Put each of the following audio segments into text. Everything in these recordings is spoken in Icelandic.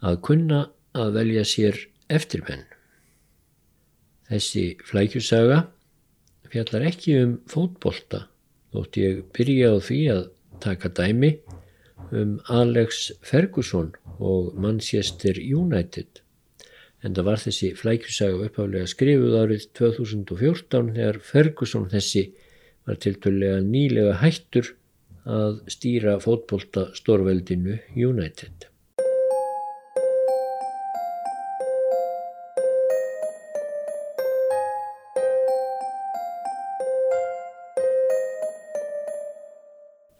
að kunna að velja sér eftirmenn. Þessi flækjusaga fjallar ekki um fótbolta þótt ég byrja á því að taka dæmi um Alex Ferguson og Manchester United en það var þessi flækjusaga uppháðlega skrifuð árið 2014 þegar Ferguson þessi var tilturlega nýlega hættur að stýra fótbolta stórveldinu United.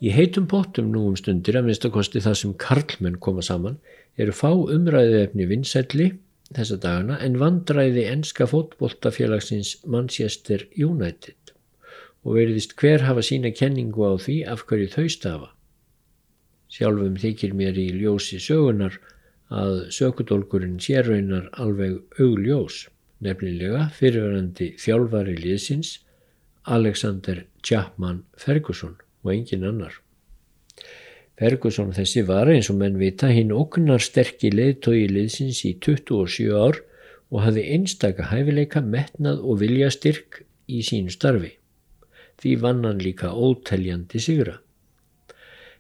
Í heitum pottum nú um stundir að minnstakosti það sem karlmenn koma saman eru fá umræðu efni vinsætli þessa dagana en vandræði enska fótbolltafélagsins Manchester United. Og veriðist hver hafa sína kenningu á því af hverju þau stafa. Sjálfum þykir mér í ljósi sögunar að sökudólkurinn sérraunar alveg augljós, nefnilega fyrirverandi þjálfari liðsins Alexander Chapman Ferguson og engin annar. Ferguson þessi var eins og menn vita hinn oknar sterkir leiðtói liðsins í 27 ár og hafði einstaka hæfileika metnað og viljastyrk í sínu starfi. Því vann hann líka óteljandi sigra.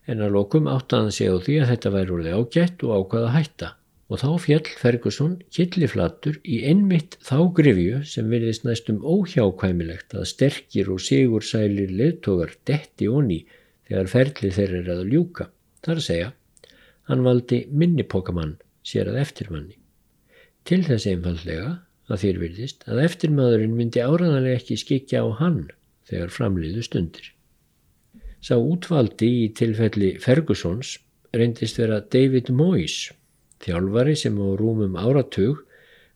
En að lokum átti hann sig á því að þetta væri úrlega ágætt og ákvaða hætta og þá fjall Ferguson killiflatur í einmitt þá grifju sem virðist næstum óhjákvæmilegt að sterkir og sigursælir leðtogar detti onni þegar ferli þeirra er að ljúka. Það er að segja, hann valdi minnipokamann sér að eftirmanni. Til þess einfallega að þér virðist að eftirmaðurinn myndi áraðanlega ekki skikja á hann þegar framliðu stundir. Sá útvaldi í tilfelli Fergusons reyndist vera David Moyes Þjálfari sem á rúmum áratug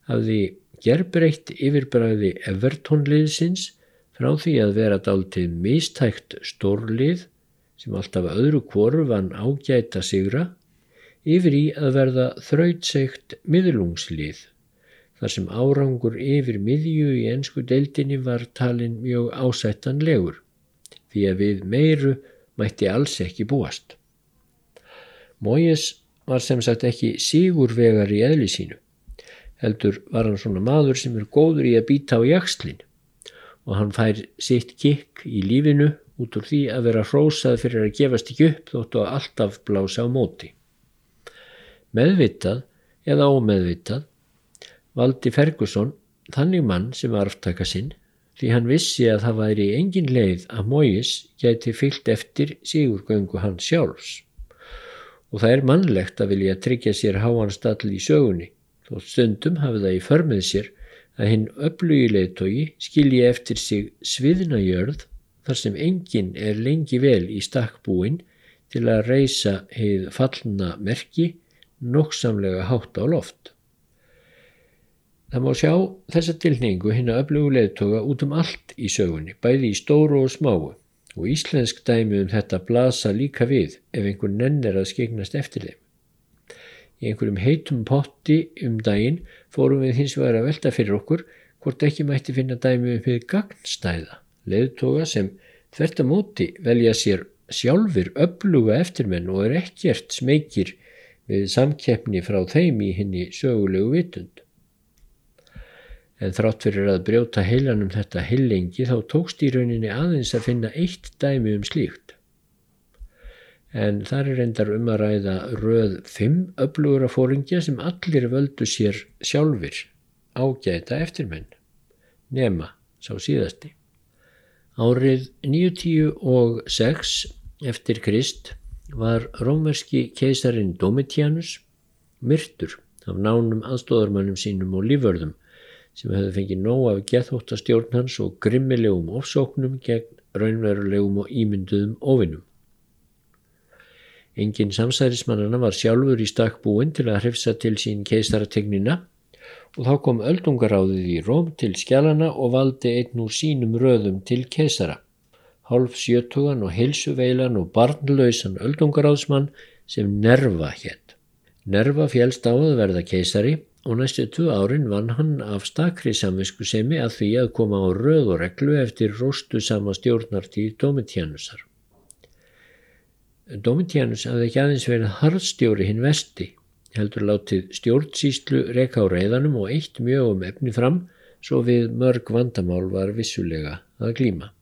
hafði gerbreytt yfirbræði Everton-liðsins frá því að vera dáltið mistækt stórlið sem alltaf öðru kvoru vann ágæta sigra yfir í að verða þrautsegt miðlungslið þar sem árangur yfir miðju í ensku deildinni var talin mjög ásættanlegur því að við meiru mætti alls ekki búast. Mójes var sem sagt ekki sígurvegar í eðli sínu. Heldur var hann svona maður sem er góður í að býta á jakslinn og hann fær sitt kikk í lífinu út úr því að vera hrósað fyrir að gefast ekki upp þóttu að alltaf blása á móti. Meðvitað eða ómeðvitað valdi Ferguson þannig mann sem var aftaka sinn því hann vissi að það væri engin leið að Móis gæti fyllt eftir sígurgöngu hans sjálfs og það er mannlegt að vilja tryggja sér háanstall í sögunni þó stundum hafi það í förmið sér að hinn öflugilegtogi skilji eftir sig sviðnajörð þar sem enginn er lengi vel í stakkbúin til að reysa heið fallna merki nokksamlega hátt á loft. Það má sjá þessa tilningu hinn að öflugilegtoga út um allt í sögunni, bæði í stóru og smáu og íslensk dæmi um þetta blasa líka við ef einhver nennir að skegnast eftir þeim. Í einhverjum heitum potti um daginn fórum við hins vegar að velta fyrir okkur hvort ekki mætti finna dæmi um fyrir gagnstæða, leðtoga sem þvert að móti velja sér sjálfur öfluga eftirmenn og er ekkert smekir við samkeppni frá þeim í henni sögulegu vitund en þrátt fyrir að brjóta heilanum þetta heilengi þá tókst í rauninni aðeins að finna eitt dæmi um slíkt. En þar er endar um að ræða röð fimm öflugur af fóringja sem allir völdu sér sjálfur ágæta eftirmenn, nema sá síðasti. Árið 906 eftir Krist var rómerski keisarin Domitianus myrtur af nánum aðstóðarmannum sínum og líförðum sem hefði fengið nóg af gethóttastjórn hans og grimmilegum ofsóknum gegn raunverulegum og ímynduðum ofinum. Engin samsærismannana var sjálfur í stakk búin til að hrifsa til sín keisarategnina og þá kom öldungaráðið í Róm til skjálana og valdi einn úr sínum röðum til keisara, hálf sjötugan og heilsuveilan og barnlausan öldungaráðsmann sem Nerva hétt. Nerva fjælst á að verða keisari og næstu tvö árin vann hann af stakri samvisku semi að því að koma á röð og reglu eftir róstu sama stjórnartíð Domitianusar. Domitianus hafði ekki aðeins verið harðstjóri hinn vesti, heldur látið stjórnsýslu reka á reyðanum og eitt mjög um efni fram svo við mörg vandamál var vissulega að glíma.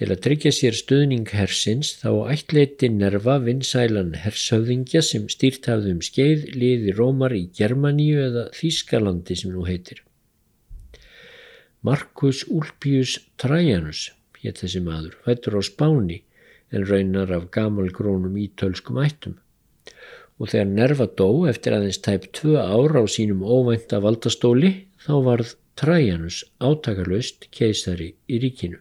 Til að tryggja sér stuðning hersins þá ættleiti nerva vinsælan hershöfðingja sem stýrt hafði um skeið liði Rómar í Germaníu eða Þískalandi sem nú heitir. Marcus Ulpius Trajanus hétt þessi maður, fættur á Spáni en raunar af gamalgrónum ítölskum ættum. Og þegar Nerva dó eftir aðeins tæp tvö ára á sínum óvænta valdastóli þá varð Trajanus átakarlaust keisari í ríkinu.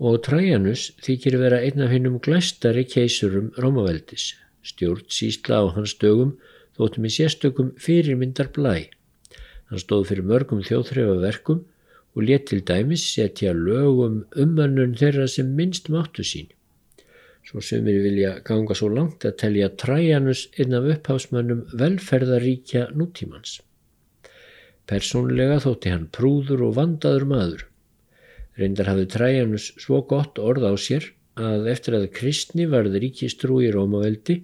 Og Trajanus þykir vera einn af hennum glæstari keisurum Rómaveldis. Stjórn sísla á hans dögum þóttum í sérstökum fyrirmyndar blæ. Hann stóð fyrir mörgum þjóðþrefa verkum og let til dæmis setja lögum umönnun þeirra sem minnst máttu sín. Svo sumir vilja ganga svo langt að telja Trajanus einn af upphásmannum velferðaríkja nútímans. Personlega þótti hann prúður og vandaður maður. Reyndar hafði Trajanus svo gott orð á sér að eftir að kristni varði ríkistrú í Rómaveldi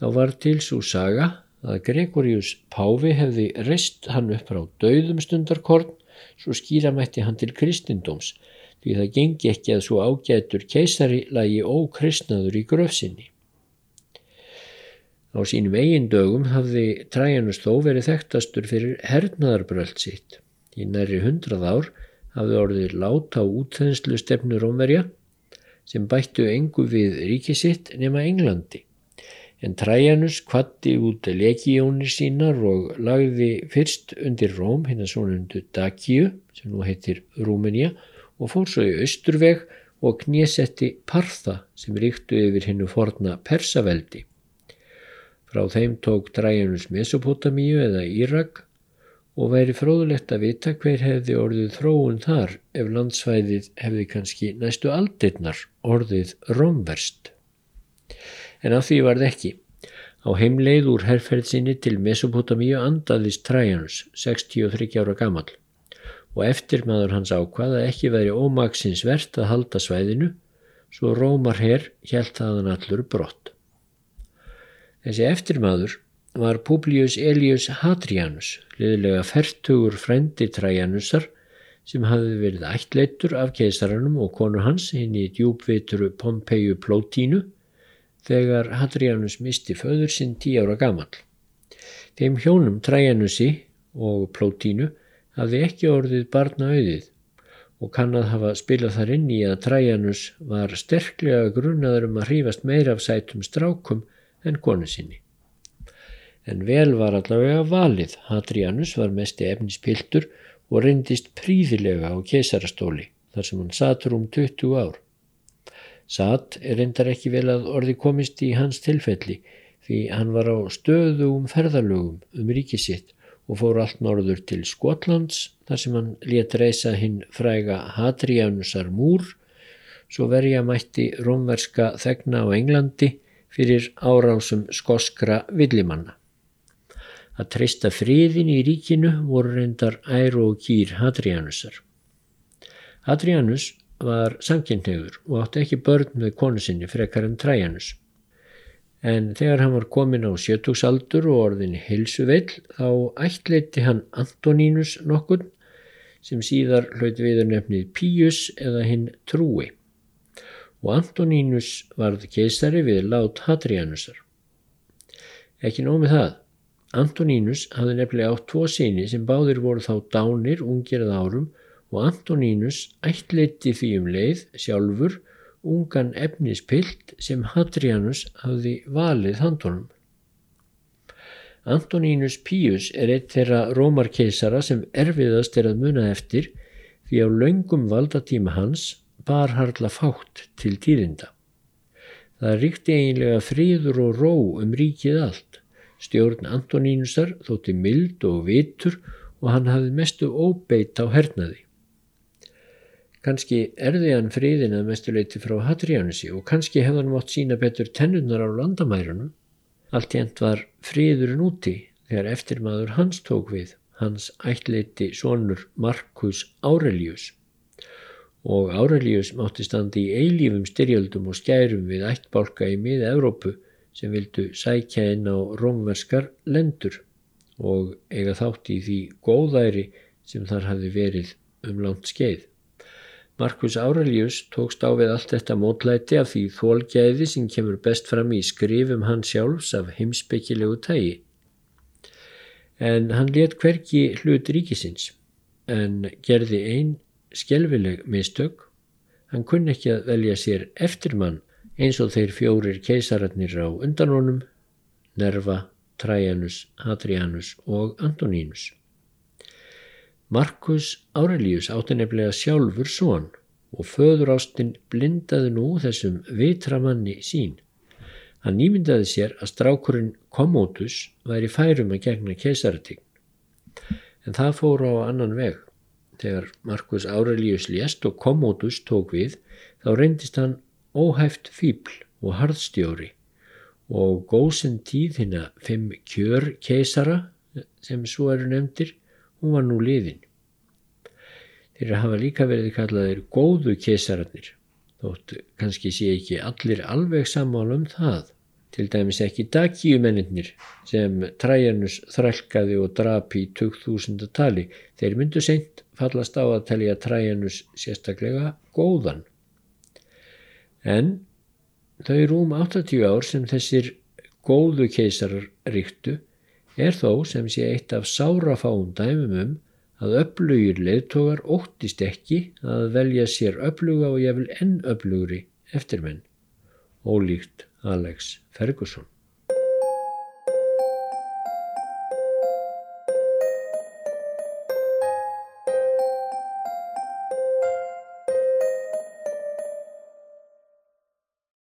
þá var til svo saga að Gregorius Páfi hefði reist hann upp frá dauðum stundarkorn svo skýra mætti hann til kristindóms því það gengi ekki að svo ágætur keisari lagi ókristnaður í gröfsinni. Á sínum eigin dögum hafði Trajanus þó verið þekktastur fyrir hernaðarbröld sitt. Í næri hundrað ár hafði orðið láta útþenslu stefnur ómverja sem bættu engu við ríkisitt nema Englandi en Trajanus kvatti út legiónir sínar og lagði fyrst undir Róm hérna svonundu Dakíu sem nú heitir Rúmenía og fór svo í austurveg og knésetti Partha sem ríktu yfir hennu forna Persaveldi. Frá þeim tók Trajanus Mesopotamíu eða Írak og væri fróðulegt að vita hver hefði orðið þróun þar ef landsvæðið hefði kannski næstu aldirnar orðið Rómverst en af því varð ekki. Á heimleið úr herrferðsinni til Mesopotamíu andaðist Trajanus, 63 ára gammal, og eftir maður hans ákvað að ekki veri ómaksins verðt að halda svæðinu, svo Rómar herr hjælt það hann allur brott. Þessi eftirmaður var Publius Elius Hadrianus, liðlega fertugur frendi Trajanusar, sem hafði verið ættleitur af keisaranum og konu hans hinn í djúbvituru Pompeiu Plótínu þegar Hadrianus misti föður sinn tí ára gamal. Þeim hjónum Trajanusi og Plótínu hafði ekki orðið barna auðið og kann að hafa spilað þar inn í að Trajanus var sterklega grunnaður um að hrífast meira af sætum strákum en konu sinni. En vel var allavega valið, Hadrianus var mesti efnispiltur og reyndist príðilega á kesarastóli þar sem hann satur um 20 ár. Satt er reyndar ekki vel að orði komist í hans tilfelli því hann var á stöðu um ferðalögum um ríkisitt og fór allt norður til Skotlands þar sem hann let reysa hinn fræga Hadrianusar múr svo verja mætti rómverska þegna á Englandi fyrir árásum skoskra villimanna. Að treysta friðin í ríkinu voru reyndar ær og kýr Hadrianusar. Hadrianus var samkynnegur og átti ekki börn með konu sinni frekar en Trajanus. En þegar hann var komin á sjötugsaldur og orðin hilsuveill þá ættleiti hann Antonínus nokkur sem síðar hlaut viður nefnið Píus eða hinn Trúi. Og Antonínus varð keisari við lát Hadrianusar. Ekki nómið það. Antonínus hafði nefnilega átt tvo síni sem báðir voru þá dánir ungirð árum og Antonínus ættleiti því um leið sjálfur ungan efnispilt sem Hadrianus hafði valið handunum. Antonínus Pius er eitt þeirra rómarkeisara sem erfiðast er að muna eftir því á laungum valdatíma hans bar harla fátt til tíðinda. Það ríkti eiginlega fríður og ró um ríkið allt. Stjórn Antonínusar þótti mild og vitur og hann hafði mestu óbeitt á hernaði. Kannski erði hann friðin að mestuleiti frá Hadrianusi og kannski hefði hann mátt sína betur tennunar á landamærunum. Allt jænt var friðurinn úti þegar eftirmaður hans tók við, hans ætleiti sonur Marcus Aurelius. Og Aurelius mátti standi í eilífum styrjöldum og skærum við ættbálka í miða Evrópu sem vildu sækja inn á rómverskar lendur og eiga þátt í því góðæri sem þar hafi verið um langt skeið. Markus Aurelius tókst á við allt þetta mótlæti af því þólgæði sem kemur best fram í skrifum hann sjálfs af heimsbyggilegu tægi. En hann let hverki hlut ríkisins en gerði einn skelvileg mistök. Hann kunni ekki að velja sér eftirmann eins og þeir fjórir keisararnir á undanónum, Nerva, Trajanus, Hadrianus og Antonínus. Markus Aurelius átti nefnilega sjálfur svon og föðurástinn blindaði nú þessum vitramanni sín. Hann nýmyndaði sér að strákurinn Commodus væri færum að gegna keisaratign. En það fór á annan veg. Þegar Markus Aurelius lést og Commodus tók við þá reyndist hann óhæft fýbl og harðstjóri og góðsinn tíð hinn að fimm kjör keisara sem svo eru nefndir hún var nú liðin. Þeir hafa líka verið kallaðir góðu keisararnir, þótt kannski sé ekki allir alveg sammála um það. Til dæmis ekki dagíumennir sem Trajanus þrælkaði og drapi í 2000. tali. Þeir myndu seint fallast á að telja Trajanus sérstaklega góðan. En þau rúm 80 ár sem þessir góðu keisarar ríktu er þó sem sé eitt af sárafáum dæmum um að öflugir leðtogar óttist ekki að velja sér öfluga og ég vil enn öflugri eftirmenn, ólíkt Alex Ferguson.